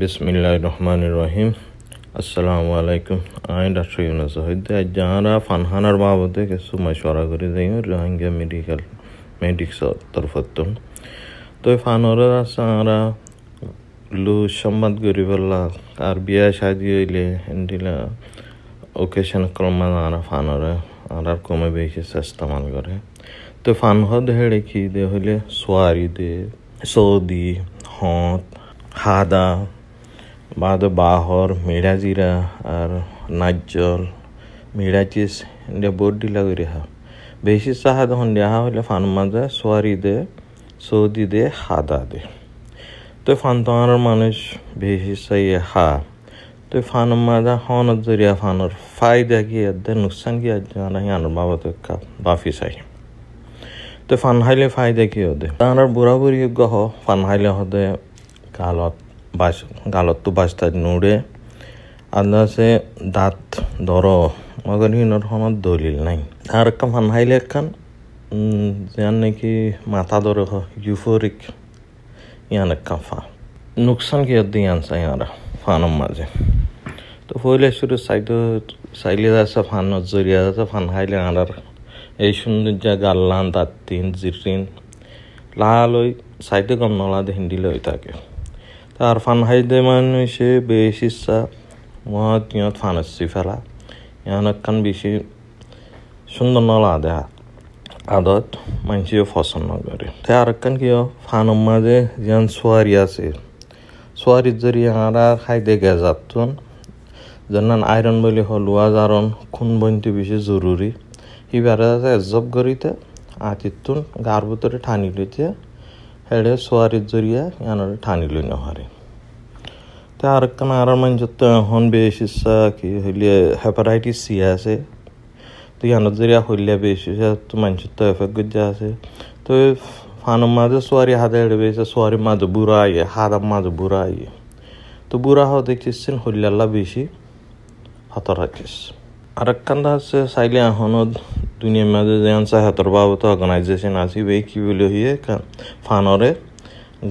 বিসমিল্লাহ রহমান রহিম আসসালামু আলাইকুম আমি ডাক্তার ইউনুস হইতে যাহারা ফানহানার বাবদে কিছু মশওয়ারা করে যাই রোহিঙ্গা মেডিকেল, মেডিক্স তরফত তো ফানর আছে আমরা লু সম্বাদ করি বললা আর বিয়া শাদি হইলে এন্ডিলা ওকেশন ক্রমা আমরা ফানরে আর কমে বেশি ইস্তেমাল করে। তো ফান হদ হেড়ে কি দে হইলে সোয়ারি দে, সৌদি, হত, হাদা মেড়াজিরা আর নাজ্জল মেড়াচিস ইন্ডিয়া বোর্ড ডিলা করে হা বেশি সাহা তখন দেহা হইলে ফান মাঝে সোয়ারি দে সৌদি দে হাদা দে তো ফান তোমার মানুষ বেশি সাই হা। তো ফান মাঝে হন জরিয়া ফানর ফায়দা কি দে নুকসান কি জানা আনার বাবা তো বাফি চাই তো ফান হাইলে ফায়দা কি হদে তাহার বুড়া বুড়ি গহ, ফান হাইলে হদে বাস গালত তো বাসটা নুড়ে আন্দাজে দাঁত ধর। মগর হিনর হনত দলিল নাই। আর একটা ফান হাইলে একখান যেন নাকি মাথা ধরে ইউফোরিক, ইয়ান একটা ফা। নুকসান কি হদ্দি আনসা ইয়ারা ফানম মাঝে। তো পहिले শুরু সাইড সাইলে যাচ্ছে ফান জরিয়া যাচ্ছে ফান হাইলে আনার এই সৌন্দর্য গাল্লান দাঁতিন জিরিন লাল ওই সাইডে কম নলা হিন্দিলে ওই থাকে। তার ফান হাইদে মানুষে বেশি ইচ্ছা মহৎ ইয়ত ফান আসছি ফেলা। ইহান একখান বেশি সুন্দর নলা দেহা আদত মানুষে পছন্দ করে তে আর একখান কি ফানের মাঝে যেন সোয়ারি আছে। সোয়ারির জরিয়ে আর খাইতে গেজাতুন যেন আয়রন বলি হলুয়া জারণ খুন বইতে বেশি জরুরি। হিবারে এজব করিতে আতিতুন গার ভিতরে ঠানি লইতে। হেড়ে সোয়ারির জরিয়া ইয়ানোর ঠানি লই নহারে তা আর একখান আর মানুষ তো এখন ইচ্ছা কি হইলে হেপাটাইটিস সি আছে। তো ইয়ানোর জরিয়া হইলে বেশ তো মানুষ তো এফেক্ট গজ্জা আছে। তো ফানের মাঝে সোয়ারি হাতে হেড়ে বেশি সোয়ারি মাঝে বুড়া আইয়ে হাদার মাঝে বুড়া আইয়ে। তো বুড়া হওয়া দেখছিস হইলে বেশি হাতর রাখিস আরেকখানটা আছে, চাইলে এখনও দুনিয়ার মাঝে যেমন চাহাতর বাবত অর্গানাইজেশন আছে এই কি বলি হইয়ে ফানরে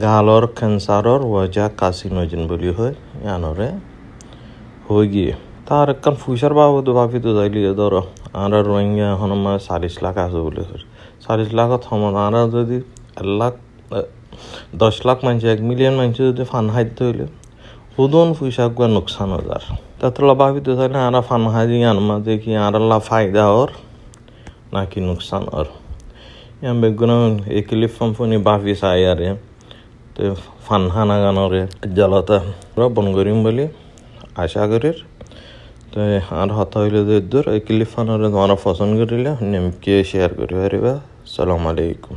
গালর ক্যান্সারর ওয়াজা কাসিনোজেন বলি হয় ইয়ানরে হয়ে গিয়ে। তার একখান ফুসার বাবদ ভাবি তো যাইলি ধরো আমরা রোহিঙ্গা এখন মানে চাল্লিশ লাখ আছে বলে চাল্লিশ লাখত সমান আমরা যদি এক লাখ দশ লাখ মানুষ এক মিলিয়ন মানুষ যদি ফান হাইতে হইলে হুদন ফুসা গুয়া নুকসান হাজার তাতলা ভাবিতে চাইলে আরা ফান হাজি আনমা দেখি আরাল্লা ফায়দা ওর নাকি নুকসান ওর ইয়াম বেগুন একিলি ফম্ফনি বাফি চাই আরে তো ফান হানা গানরে জলতা বন করিম বলি আশা করির তো আর হতা হইলে দূর একিলি ফানরে তোমার পছন্দ করিলে নেমকে শেয়ার করি পারিবা সালাম আলাইকুম